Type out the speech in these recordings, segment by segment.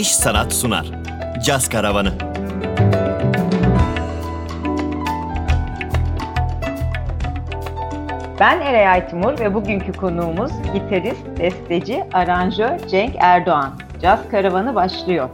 İş Sanat sunar. Caz Karavanı. Ben Eray Aytimur ve bugünkü konuğumuz gitarist, besteci, aranjör Cenk Erdoğan. Caz Karavanı başlıyor.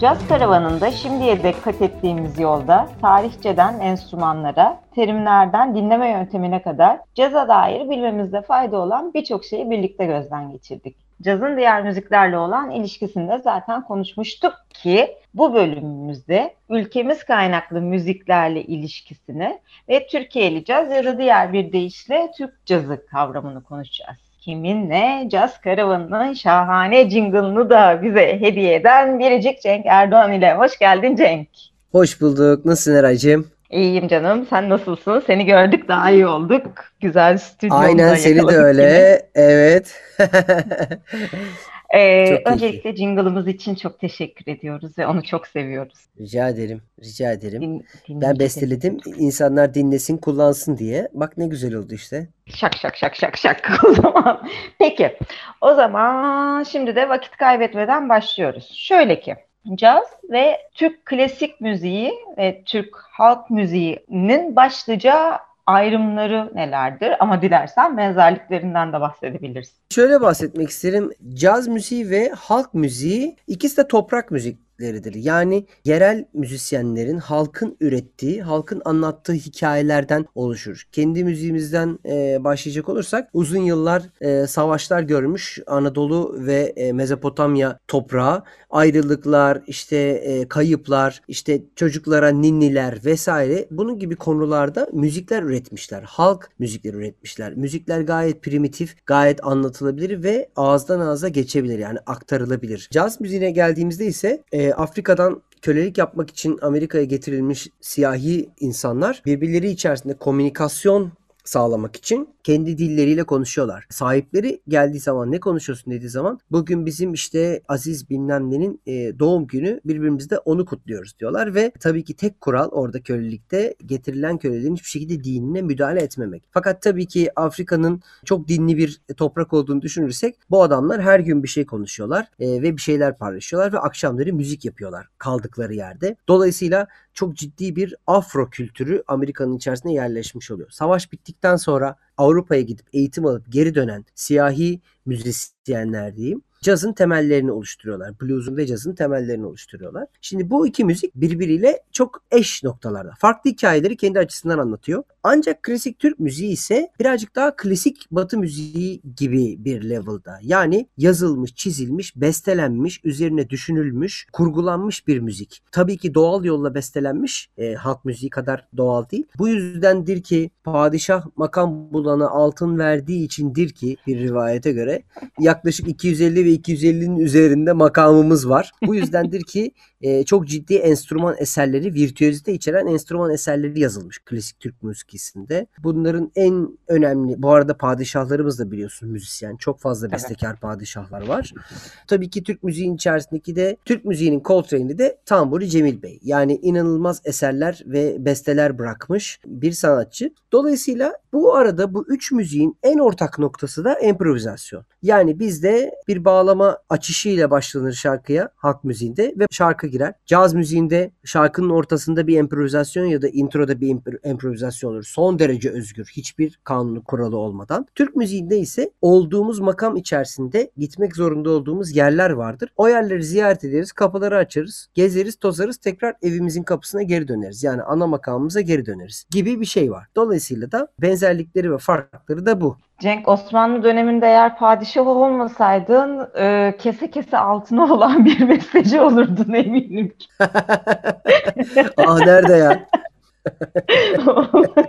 Caz karavanında şimdiye dek kat ettiğimiz yolda tarihçeden enstrümanlara, terimlerden dinleme yöntemine kadar caza dair bilmemizde fayda olan birçok şeyi birlikte gözden geçirdik. Cazın diğer müziklerle olan ilişkisini de zaten konuşmuştuk ki bu bölümümüzde ülkemiz kaynaklı müziklerle ilişkisini ve Türkiye'li caz ya da diğer bir deyişle Türk cazı kavramını konuşacağız kiminle Caz Karavanı'nın şahane jingle'ını da bize hediye eden biricik Cenk Erdoğan ile. Hoş geldin Cenk. Hoş bulduk. Nasılsın Eray'cığım? İyiyim canım. Sen nasılsın? Seni gördük daha iyi olduk. Güzel stüdyomda Aynen seni de öyle. Yine. Evet. Ee, öncelikle jingle'ımız için çok teşekkür ediyoruz ve onu çok seviyoruz. Rica ederim. Rica ederim. Din, ben besteledim. İnsanlar dinlesin, kullansın diye. Bak ne güzel oldu işte. Şak şak şak şak şak o zaman. Peki. O zaman şimdi de vakit kaybetmeden başlıyoruz. Şöyle ki caz ve Türk klasik müziği ve Türk halk müziğinin başlıca ayrımları nelerdir? Ama dilersen benzerliklerinden de bahsedebilirsin. Şöyle bahsetmek isterim. Caz müziği ve halk müziği ikisi de toprak müzik müzikleridir. Yani yerel müzisyenlerin halkın ürettiği, halkın anlattığı hikayelerden oluşur. Kendi müziğimizden e, başlayacak olursak uzun yıllar e, savaşlar görmüş Anadolu ve e, Mezopotamya toprağı, ayrılıklar, işte e, kayıplar, işte çocuklara ninniler vesaire bunun gibi konularda müzikler üretmişler. Halk müzikleri üretmişler. Müzikler gayet primitif, gayet anlatılabilir ve ağızdan ağza geçebilir yani aktarılabilir. Caz müziğine geldiğimizde ise e, Afrika'dan kölelik yapmak için Amerika'ya getirilmiş siyahi insanlar birbirleri içerisinde komünikasyon sağlamak için kendi dilleriyle konuşuyorlar. Sahipleri geldiği zaman ne konuşuyorsun dediği zaman bugün bizim işte Aziz bilmem nenin e, doğum günü birbirimizde onu kutluyoruz diyorlar ve tabii ki tek kural orada kölelikte getirilen kölelerin hiçbir şekilde dinine müdahale etmemek. Fakat tabii ki Afrika'nın çok dinli bir toprak olduğunu düşünürsek bu adamlar her gün bir şey konuşuyorlar e, ve bir şeyler paylaşıyorlar ve akşamları müzik yapıyorlar kaldıkları yerde. Dolayısıyla çok ciddi bir Afro kültürü Amerika'nın içerisinde yerleşmiş oluyor. Savaş bittikten sonra Avrupa'ya gidip eğitim alıp geri dönen siyahi müzisyenler diyeyim cazın temellerini oluşturuyorlar. Blues'un ve cazın temellerini oluşturuyorlar. Şimdi bu iki müzik birbiriyle çok eş noktalarda. Farklı hikayeleri kendi açısından anlatıyor. Ancak klasik Türk müziği ise birazcık daha klasik Batı müziği gibi bir level'da. Yani yazılmış, çizilmiş, bestelenmiş, üzerine düşünülmüş, kurgulanmış bir müzik. Tabii ki doğal yolla bestelenmiş, e, halk müziği kadar doğal değil. Bu yüzdendir ki padişah makam bulana altın verdiği içindir ki bir rivayete göre yaklaşık 250 ve 250'nin üzerinde makamımız var. Bu yüzdendir ki e, çok ciddi enstrüman eserleri, virtüözite içeren enstrüman eserleri yazılmış klasik Türk müzikisinde. Bunların en önemli, bu arada padişahlarımız da biliyorsun müzisyen. Çok fazla bestekar evet. padişahlar var. Tabii ki Türk müziğin içerisindeki de Türk müziğinin Coltrane'i de Tamburi Cemil Bey. Yani inanılmaz eserler ve besteler bırakmış bir sanatçı. Dolayısıyla bu arada bu üç müziğin en ortak noktası da improvizasyon. Yani bizde bir bağlama açışıyla başlanır şarkıya halk müziğinde ve şarkı girer. Caz müziğinde şarkının ortasında bir improvizasyon ya da introda bir improvizasyon olur. Son derece özgür. Hiçbir kanunu kuralı olmadan. Türk müziğinde ise olduğumuz makam içerisinde gitmek zorunda olduğumuz yerler vardır. O yerleri ziyaret ederiz, kapıları açarız, gezeriz, tozarız, tekrar evimizin kapısına geri döneriz. Yani ana makamımıza geri döneriz gibi bir şey var. Dolayısıyla da benzerlikleri ve farkları da bu. Cenk Osmanlı döneminde eğer padişah olmasaydın e, kese kese altına olan bir mesajı olurdun eminim ki. ah nerede ya?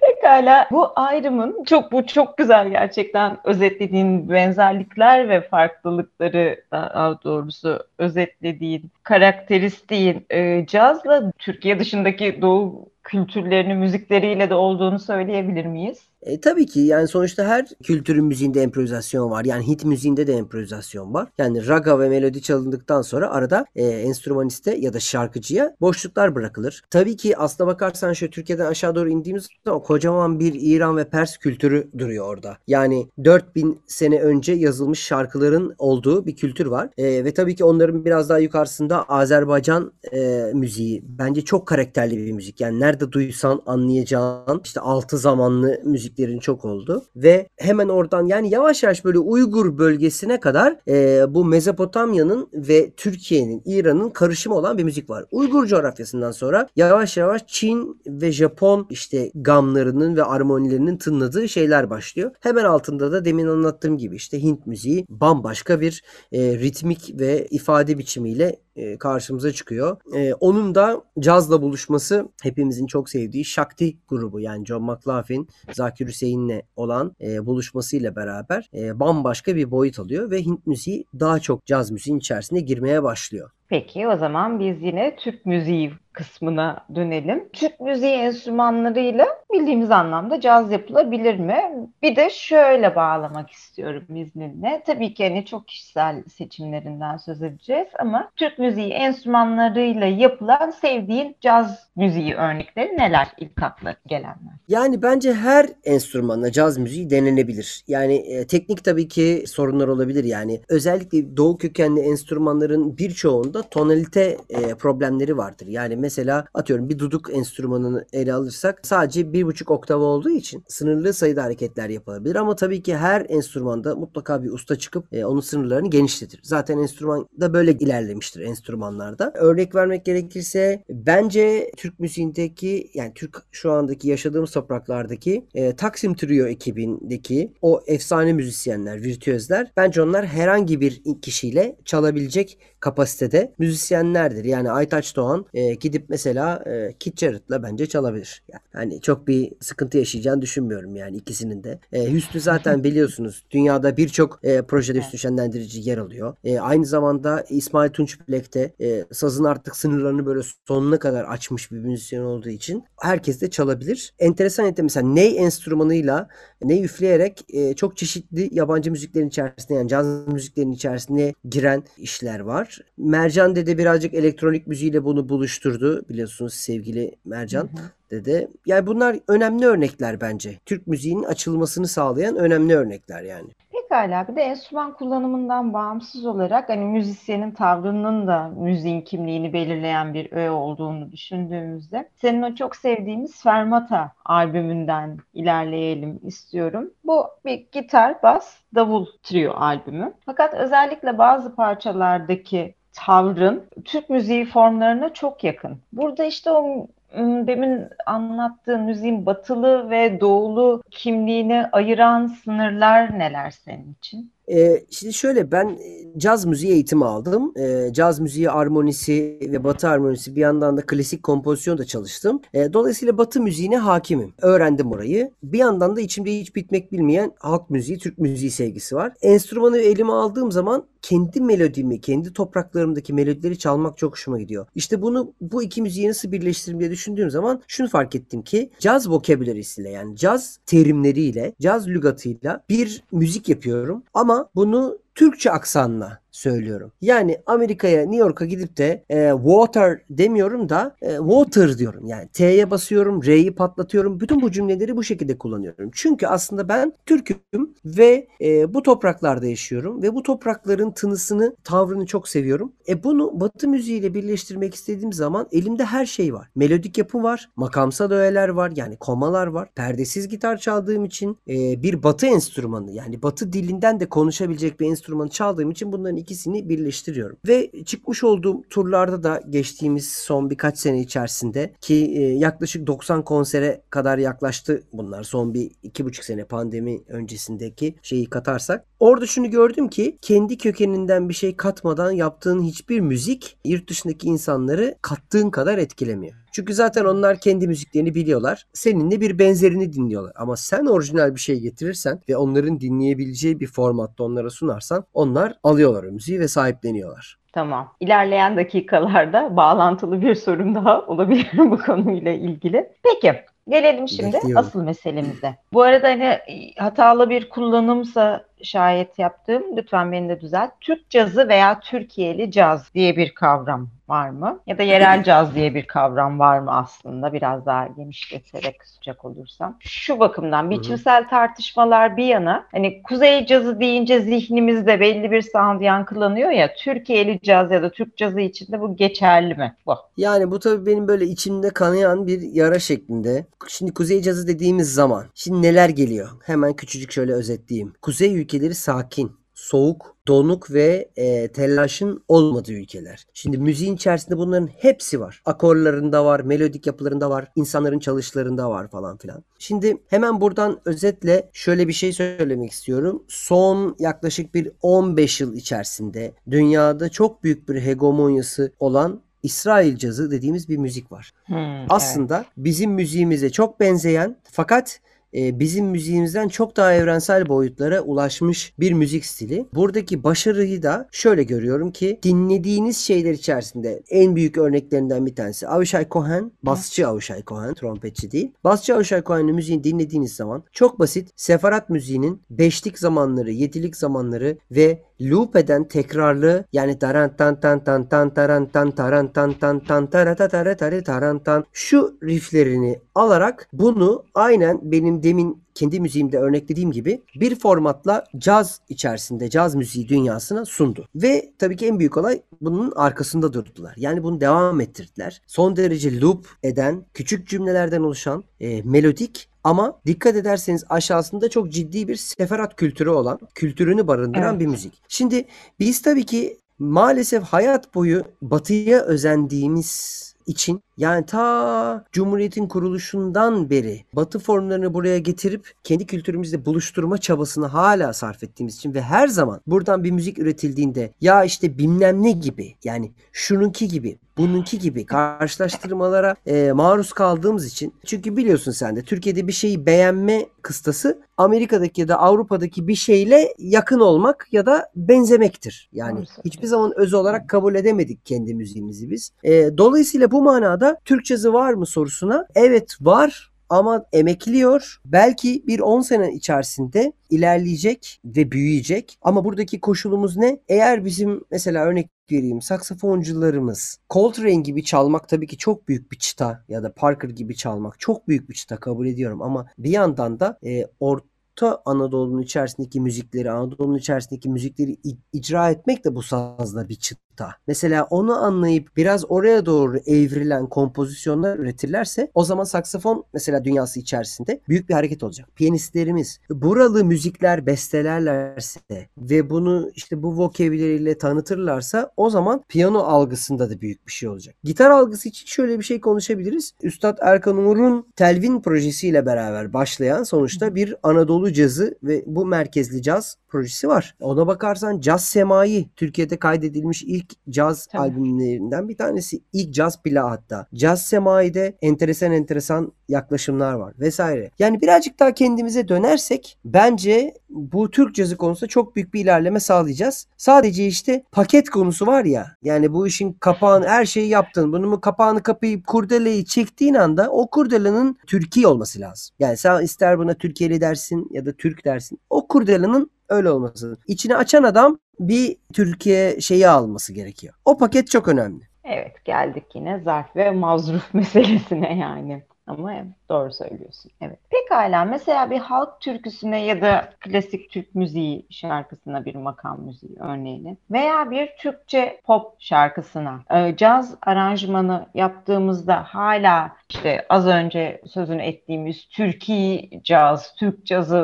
Pekala bu ayrımın çok bu çok güzel gerçekten özetlediğin benzerlikler ve farklılıkları daha doğrusu özetlediğin karakteristiğin e, cazla Türkiye dışındaki doğu kültürlerini, müzikleriyle de olduğunu söyleyebilir miyiz? E, tabii ki yani sonuçta her kültürün müziğinde improvizasyon var. Yani Hint müziğinde de improvizasyon var. Yani raga ve melodi çalındıktan sonra arada e, enstrümaniste ya da şarkıcıya boşluklar bırakılır. Tabii ki aslına bakarsan şu Türkiye'den aşağı doğru indiğimiz zaman kocaman bir İran ve Pers kültürü duruyor orada. Yani 4000 sene önce yazılmış şarkıların olduğu bir kültür var. E, ve tabii ki onların biraz daha yukarısında Azerbaycan e, müziği. Bence çok karakterli bir müzik. Yani nerede duysan anlayacağın işte altı zamanlı müziklerin çok oldu. Ve hemen oradan yani yavaş yavaş böyle Uygur bölgesine kadar e, bu Mezopotamya'nın ve Türkiye'nin, İran'ın karışımı olan bir müzik var. Uygur coğrafyasından sonra yavaş yavaş Çin ve Japon işte gamlarının ve armonilerinin tınladığı şeyler başlıyor. Hemen altında da demin anlattığım gibi işte Hint müziği bambaşka bir e, ritmik ve ifade biçimiyle e, karşımıza çıkıyor. E, onun da cazla buluşması hepimizin çok sevdiği Shakti grubu yani John McLaughlin, Zakir Hüseyin'le olan e, buluşmasıyla beraber bambaşka bir boyut alıyor ve Hint müziği daha çok caz müziğin içerisine girmeye başlıyor. Peki o zaman biz yine Türk müziği kısmına dönelim. Türk müziği enstrümanlarıyla bildiğimiz anlamda caz yapılabilir mi? Bir de şöyle bağlamak istiyorum izninle. Tabii ki hani çok kişisel seçimlerinden söz edeceğiz ama Türk müziği enstrümanlarıyla yapılan sevdiğin caz müziği örnekleri neler ilk akla gelenler? Yani bence her enstrümanla caz müziği denenebilir. Yani e, teknik tabii ki sorunlar olabilir. Yani özellikle doğu kökenli enstrümanların birçoğunda tonalite e, problemleri vardır. Yani mesela atıyorum bir duduk enstrümanını ele alırsak sadece bir buçuk oktav olduğu için sınırlı sayıda hareketler yapılabilir. Ama tabii ki her enstrümanda mutlaka bir usta çıkıp e, onun sınırlarını genişletir. Zaten enstrüman da böyle ilerlemiştir enstrümanlarda. Örnek vermek gerekirse bence Türk müziğindeki yani Türk şu andaki yaşadığımız topraklardaki e, Taksim Trio ekibindeki o efsane müzisyenler, virtüözler bence onlar herhangi bir kişiyle çalabilecek kapasitede müzisyenlerdir. Yani Aytaç Doğan e, gidip mesela e, Kit Jarrett'la bence çalabilir. Yani hani çok bir sıkıntı yaşayacağını düşünmüyorum yani ikisinin de. E, Hüsnü zaten biliyorsunuz dünyada birçok e, projede Hüsnü Şenlendirici yer alıyor. E, aynı zamanda İsmail Tunç Bilek de e, sazın artık sınırlarını böyle sonuna kadar açmış bir müzisyen olduğu için herkes de çalabilir. Enteresan etti mesela ney enstrümanıyla ney üfleyerek e, çok çeşitli yabancı müziklerin içerisinde yani caz müziklerin içerisine giren işler var. Mercan Dede birazcık elektronik müziğiyle bunu buluşturdu biliyorsunuz sevgili Mercan. Hı hı. Dede. Yani bunlar önemli örnekler bence. Türk müziğinin açılmasını sağlayan önemli örnekler yani. Pekala bir de enstrüman kullanımından bağımsız olarak hani müzisyenin tavrının da müziğin kimliğini belirleyen bir öğe olduğunu düşündüğümüzde senin o çok sevdiğimiz Fermata albümünden ilerleyelim istiyorum. Bu bir gitar, bas, davul trio albümü. Fakat özellikle bazı parçalardaki tavrın Türk müziği formlarına çok yakın. Burada işte o demin anlattığın müziğin batılı ve doğulu kimliğini ayıran sınırlar neler senin için? Ee, şimdi şöyle ben e, caz müziği eğitimi aldım. Ee, caz müziği armonisi ve batı harmonisi bir yandan da klasik kompozisyon da çalıştım. Ee, dolayısıyla batı müziğine hakimim. Öğrendim orayı. Bir yandan da içimde hiç bitmek bilmeyen halk müziği, Türk müziği sevgisi var. Enstrümanı elime aldığım zaman kendi melodimi, kendi topraklarımdaki melodileri çalmak çok hoşuma gidiyor. İşte bunu bu iki müziği nasıl birleştiririm diye düşündüğüm zaman şunu fark ettim ki caz vocabulary'siyle yani caz terimleriyle, caz lügatıyla bir müzik yapıyorum ama bunu Türkçe aksanla söylüyorum. Yani Amerika'ya, New York'a gidip de e, water demiyorum da e, water diyorum. Yani T'ye basıyorum, R'yi patlatıyorum. Bütün bu cümleleri bu şekilde kullanıyorum. Çünkü aslında ben Türk'üm ve e, bu topraklarda yaşıyorum ve bu toprakların tınısını, tavrını çok seviyorum. E bunu Batı müziğiyle birleştirmek istediğim zaman elimde her şey var. Melodik yapı var, makamsal öğeler var, yani komalar var. Perdesiz gitar çaldığım için e, bir Batı enstrümanı yani Batı dilinden de konuşabilecek bir enstrümanı çaldığım için bunların ikisini birleştiriyorum. Ve çıkmış olduğum turlarda da geçtiğimiz son birkaç sene içerisinde ki e, yaklaşık 90 konsere kadar yaklaştı bunlar. Son bir iki buçuk sene pandemi öncesindeki şeyi katarsak. Orada şunu gördüm ki kendi kökeninden bir şey katmadan yaptığın hiçbir müzik yurt dışındaki insanları kattığın kadar etkilemiyor. Çünkü zaten onlar kendi müziklerini biliyorlar. Seninle bir benzerini dinliyorlar. Ama sen orijinal bir şey getirirsen ve onların dinleyebileceği bir formatta onlara sunarsan onlar alıyorlar o müziği ve sahipleniyorlar. Tamam. İlerleyen dakikalarda bağlantılı bir sorum daha olabilir bu konuyla ilgili. Peki, Gelelim şimdi Bekliyorum. asıl meselemize. Bu arada hani hatalı bir kullanımsa şayet yaptığım lütfen beni de düzelt. Türk cazı veya Türkiye'li caz diye bir kavram var mı? Ya da yerel caz diye bir kavram var mı aslında? Biraz daha genişleterek sıcak olursam. Şu bakımdan biçimsel tartışmalar bir yana hani kuzey cazı deyince zihnimizde belli bir sound yankılanıyor ya Türkiye'li caz ya da Türk cazı için de bu geçerli mi? Bu. Yani bu tabii benim böyle içimde kanayan bir yara şeklinde. Şimdi kuzey cazı dediğimiz zaman şimdi neler geliyor? Hemen küçücük şöyle özetleyeyim. Kuzey ülkeleri sakin, soğuk, donuk ve e, telaşın olmadığı ülkeler. Şimdi müziğin içerisinde bunların hepsi var. Akorlarında var, melodik yapılarında var, insanların çalışlarında var falan filan. Şimdi hemen buradan özetle şöyle bir şey söylemek istiyorum. Son yaklaşık bir 15 yıl içerisinde dünyada çok büyük bir hegemonyası olan İsrail cazı dediğimiz bir müzik var. Hmm, evet. Aslında bizim müziğimize çok benzeyen fakat e, bizim müziğimizden çok daha evrensel boyutlara ulaşmış bir müzik stili. Buradaki başarıyı da şöyle görüyorum ki dinlediğiniz şeyler içerisinde en büyük örneklerinden bir tanesi Avishai Cohen, basçı Avishai Cohen, trompetçi değil. Basçı Avishai Cohen'in müziğini dinlediğiniz zaman çok basit Sefarat müziğinin beşlik zamanları, yedilik zamanları ve loop eden tekrarlı yani taran tan tan tan tan taran tan taran tan tan tan tara ta tara tara taran tan şu rifflerini alarak bunu aynen benim demin kendi müziğimde örneklediğim gibi bir formatla caz içerisinde caz müziği dünyasına sundu. Ve tabii ki en büyük olay bunun arkasında durdular. Yani bunu devam ettirdiler. Son derece loop eden, küçük cümlelerden oluşan, e, melodik ama dikkat ederseniz aşağısında çok ciddi bir seferat kültürü olan, kültürünü barındıran Evet. bir müzik. Şimdi biz tabii ki maalesef hayat boyu batıya özendiğimiz için yani ta Cumhuriyet'in kuruluşundan beri Batı formlarını buraya getirip kendi kültürümüzle buluşturma çabasını hala sarf ettiğimiz için ve her zaman buradan bir müzik üretildiğinde ya işte bilmem ne gibi yani şununki gibi bununki gibi karşılaştırmalara e, maruz kaldığımız için çünkü biliyorsun sen de Türkiye'de bir şeyi beğenme kıstası Amerika'daki ya da Avrupa'daki bir şeyle yakın olmak ya da benzemektir. Yani hiçbir zaman öz olarak kabul edemedik kendi müziğimizi biz. E, dolayısıyla bu manada Türk cazı var mı sorusuna evet var ama emekliyor. Belki bir 10 sene içerisinde ilerleyecek ve büyüyecek. Ama buradaki koşulumuz ne? Eğer bizim mesela örnek vereyim saksafoncularımız Coltrane gibi çalmak tabii ki çok büyük bir çıta ya da Parker gibi çalmak çok büyük bir çıta kabul ediyorum ama bir yandan da e, Orta Anadolu'nun içerisindeki müzikleri, Anadolu'nun içerisindeki müzikleri icra etmek de bu sazla bir çıta. Mesela onu anlayıp biraz oraya doğru evrilen kompozisyonlar üretirlerse o zaman saksafon mesela dünyası içerisinde büyük bir hareket olacak. Piyanistlerimiz buralı müzikler bestelerlerse ve bunu işte bu vokabularıyla tanıtırlarsa o zaman piyano algısında da büyük bir şey olacak. Gitar algısı için şöyle bir şey konuşabiliriz. Üstad Erkan Uğur'un Telvin projesiyle beraber başlayan sonuçta bir Anadolu cazı ve bu merkezli caz projesi var. Ona bakarsan Caz Semai Türkiye'de kaydedilmiş ilk caz Tabii. albümlerinden bir tanesi. İlk caz plağı hatta. Caz Semai'de enteresan enteresan yaklaşımlar var vesaire. Yani birazcık daha kendimize dönersek bence bu Türk cazı konusunda çok büyük bir ilerleme sağlayacağız. Sadece işte paket konusu var ya. Yani bu işin kapağını her şeyi yaptın. Bunun kapağını kapayıp kurdeleyi çektiğin anda o kurdelenin Türkiye olması lazım. Yani sen ister buna Türkiye'li dersin ya da Türk dersin. O kurdelenin öyle olması. İçini açan adam bir Türkiye şeyi alması gerekiyor. O paket çok önemli. Evet geldik yine zarf ve mazruf meselesine yani. Ama doğru söylüyorsun. Evet. Pekala mesela bir halk türküsüne ya da klasik Türk müziği şarkısına bir makam müziği örneğini veya bir Türkçe pop şarkısına e, caz aranjmanı yaptığımızda hala işte az önce sözünü ettiğimiz Türkiye caz, Türk cazı,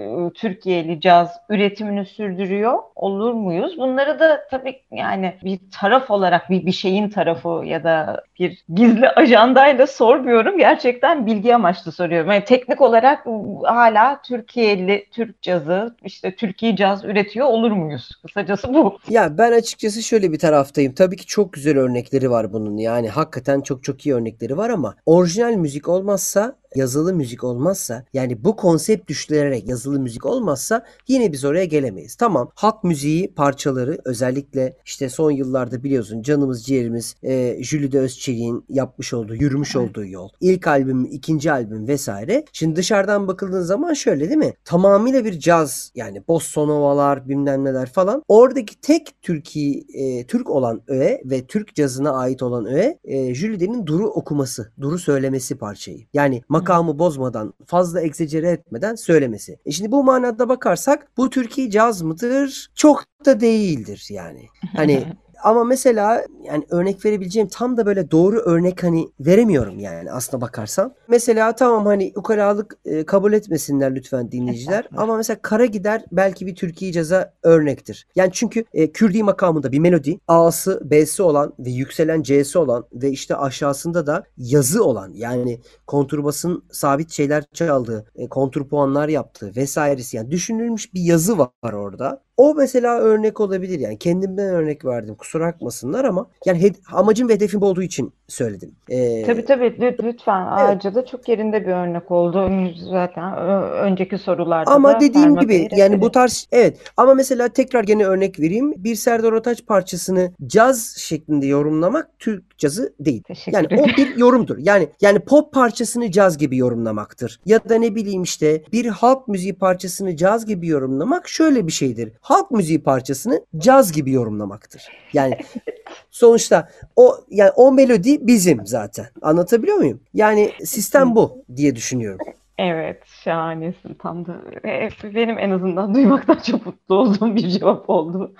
e, Türkiye'li caz üretimini sürdürüyor olur muyuz? Bunları da tabii yani bir taraf olarak bir, bir şeyin tarafı ya da bir gizli ajandayla sormuyorum. Gerçekten bilgi amaçlı soruyorum. Yani teknik olarak hala Türkiye'li Türk cazı, işte Türkiye caz üretiyor olur muyuz? Kısacası bu. Ya ben açıkçası şöyle bir taraftayım. Tabii ki çok güzel örnekleri var bunun. Yani hakikaten çok çok iyi örnekleri var ama orijinal müzik olmazsa yazılı müzik olmazsa yani bu konsept düşürülerek yazılı müzik olmazsa yine biz oraya gelemeyiz. Tamam halk müziği parçaları özellikle işte son yıllarda biliyorsun canımız ciğerimiz e, Jülide Özçelik'in yapmış olduğu yürümüş olduğu yol. İlk albüm, ikinci albüm vesaire. Şimdi dışarıdan bakıldığın zaman şöyle değil mi? Tamamıyla bir caz yani bossa novalar bilmem neler falan. Oradaki tek Türkiye e, Türk olan öğe ve Türk cazına ait olan öğe e, Jülide'nin duru okuması, duru söylemesi parçayı. Yani makamı bozmadan, fazla egzecere etmeden söylemesi. E şimdi bu manada bakarsak bu Türkiye caz mıdır? Çok da değildir yani. Hani ama mesela yani örnek verebileceğim tam da böyle doğru örnek hani veremiyorum yani aslına bakarsan. Mesela tamam hani ukalalık e, kabul etmesinler lütfen dinleyiciler ama mesela Kara Gider belki bir Türkiye caza örnektir. Yani çünkü e, Kürdi makamında bir melodi A'sı B'si olan ve yükselen C'si olan ve işte aşağısında da yazı olan yani konturbasın sabit şeyler çaldığı, e, kontur puanlar yaptığı vesairesi yani düşünülmüş bir yazı var orada. O mesela örnek olabilir yani. Kendimden örnek verdim kusura bakmasınlar ama yani amacım ve hedefim olduğu için söyledim. Ee, Tabii tabii lü- lütfen ayrıca da çok yerinde bir örnek oldu zaten önceki sorularda Ama da dediğim gibi yani bu belirttim. tarz evet ama mesela tekrar gene örnek vereyim. Bir Serdar Ortaç parçasını caz şeklinde yorumlamak Türk cazı değil. Teşekkür Yani o ederim. bir yorumdur. Yani yani pop parçasını caz gibi yorumlamaktır. Ya da ne bileyim işte bir halk müziği parçasını caz gibi yorumlamak şöyle bir şeydir. Halk müziği parçasını caz gibi yorumlamaktır. Yani sonuçta o yani o melodi bizim zaten. Anlatabiliyor muyum? Yani sistem bu diye düşünüyorum. Evet, şahanesin. Tam da e, benim en azından duymaktan çok mutlu olduğum bir cevap oldu.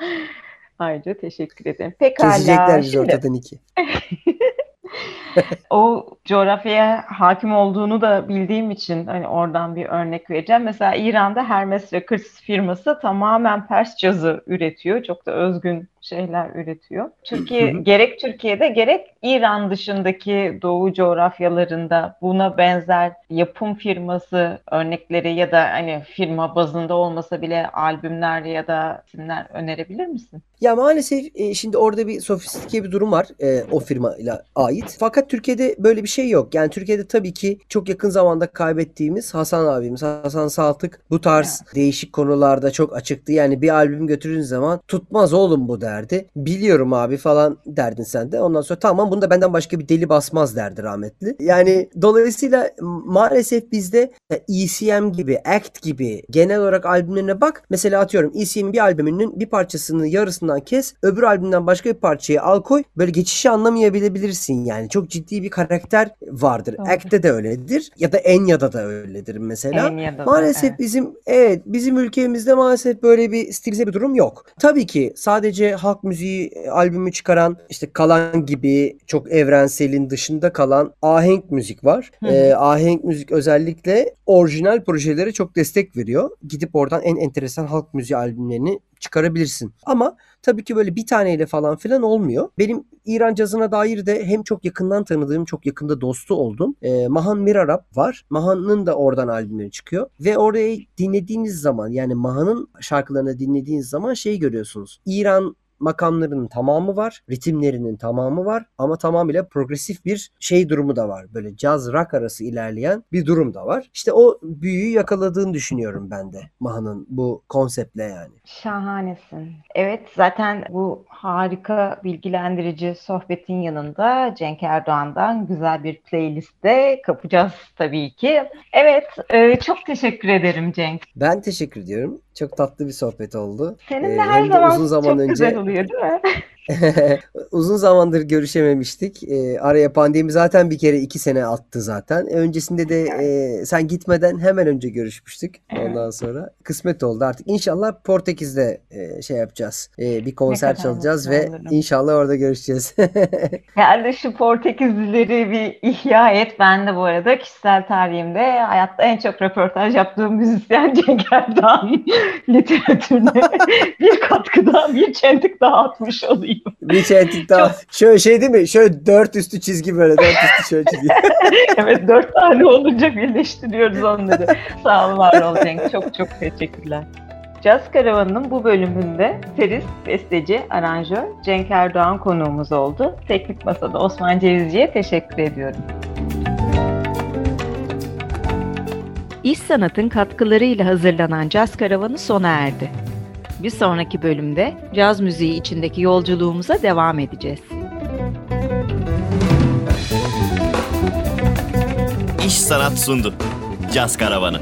Ayrıca teşekkür ederim. Pekala, Kesecekler bizi şimdi ortadan iki. o coğrafyaya hakim olduğunu da bildiğim için hani oradan bir örnek vereceğim. Mesela İran'da Hermes Records firması tamamen Pers cazı üretiyor. Çok da özgün şeyler üretiyor. Türkiye gerek Türkiye'de gerek İran dışındaki doğu coğrafyalarında buna benzer yapım firması örnekleri ya da hani firma bazında olmasa bile albümler ya da isimler önerebilir misin? Ya maalesef e, şimdi orada bir sofistike bir durum var e, o firmayla ait. Fakat Türkiye'de böyle bir şey yok. Yani Türkiye'de tabii ki çok yakın zamanda kaybettiğimiz Hasan abimiz, Hasan Saltık bu tarz değişik konularda çok açıktı. Yani bir albüm götürdüğün zaman tutmaz oğlum bu derdi. Biliyorum abi falan derdin sen de. Ondan sonra tamam bunu da benden başka bir deli basmaz derdi rahmetli. Yani dolayısıyla maalesef bizde ECM gibi, Act gibi genel olarak albümlerine bak. Mesela atıyorum ECM'in bir albümünün bir parçasını yarısından kes. Öbür albümden başka bir parçayı al koy. Böyle geçişi anlamayabilebilirsin yani. Çok ciddi bir karakter vardır. Doğru. Act'te de öyledir. Ya da Enya'da da öyledir mesela. Enya'da da, Maalesef evet. bizim evet bizim ülkemizde maalesef böyle bir stilize bir durum yok. Tabii ki sadece halk müziği e, albümü çıkaran işte Kalan gibi çok evrenselin dışında kalan ahenk müzik var. Hı hı. Ee, ahenk müzik özellikle orijinal projelere çok destek veriyor. Gidip oradan en enteresan halk müziği albümlerini çıkarabilirsin. Ama tabii ki böyle bir taneyle falan filan olmuyor. Benim İran cazına dair de hem çok yakından tanıdığım, çok yakında dostu oldum. Ee, Mahan Mirarab var. Mahan'ın da oradan albümleri çıkıyor. Ve orayı dinlediğiniz zaman yani Mahan'ın şarkılarını dinlediğiniz zaman şey görüyorsunuz. İran makamlarının tamamı var, ritimlerinin tamamı var ama tamamıyla progresif bir şey durumu da var. Böyle caz rock arası ilerleyen bir durum da var. İşte o büyüyü yakaladığını düşünüyorum ben de Mahan'ın bu konseptle yani. Şahanesin. Evet, zaten bu harika bilgilendirici sohbetin yanında Cenk Erdoğan'dan güzel bir playlist de kapacağız tabii ki. Evet, e, çok teşekkür ederim Cenk. Ben teşekkür ediyorum. Çok tatlı bir sohbet oldu. Seninle Ee, her zaman uzun zaman çok önce güzel oluyor değil mi? Uzun zamandır görüşememiştik. Ee, araya pandemi zaten bir kere iki sene attı zaten. Öncesinde de e, sen gitmeden hemen önce görüşmüştük. Ondan sonra kısmet oldu artık. İnşallah Portekiz'de e, şey yapacağız. E, bir konser çalacağız ve olurum. inşallah orada görüşeceğiz. Gel de şu Portekizlileri bir ihya et. Ben de bu arada kişisel tarihimde hayatta en çok röportaj yaptığım müzisyen Cenk Erdoğan literatürüne bir katkıda bir çentik daha atmış olayım. bir çentik daha. Şöyle şey değil mi? Şöyle dört üstü çizgi böyle. Dört üstü şöyle çizgi. evet dört tane olunca birleştiriyoruz onları. Sağ ol var ol Cenk. Çok çok teşekkürler. Caz Karavanı'nın bu bölümünde serist, besteci, aranjör Cenk Erdoğan konuğumuz oldu. Teknik Masa'da Osman Cevizci'ye teşekkür ediyorum. İş sanatın katkılarıyla hazırlanan caz karavanı sona erdi. Bir sonraki bölümde caz müziği içindeki yolculuğumuza devam edeceğiz. İş Sanat sundu. Caz Karavanı.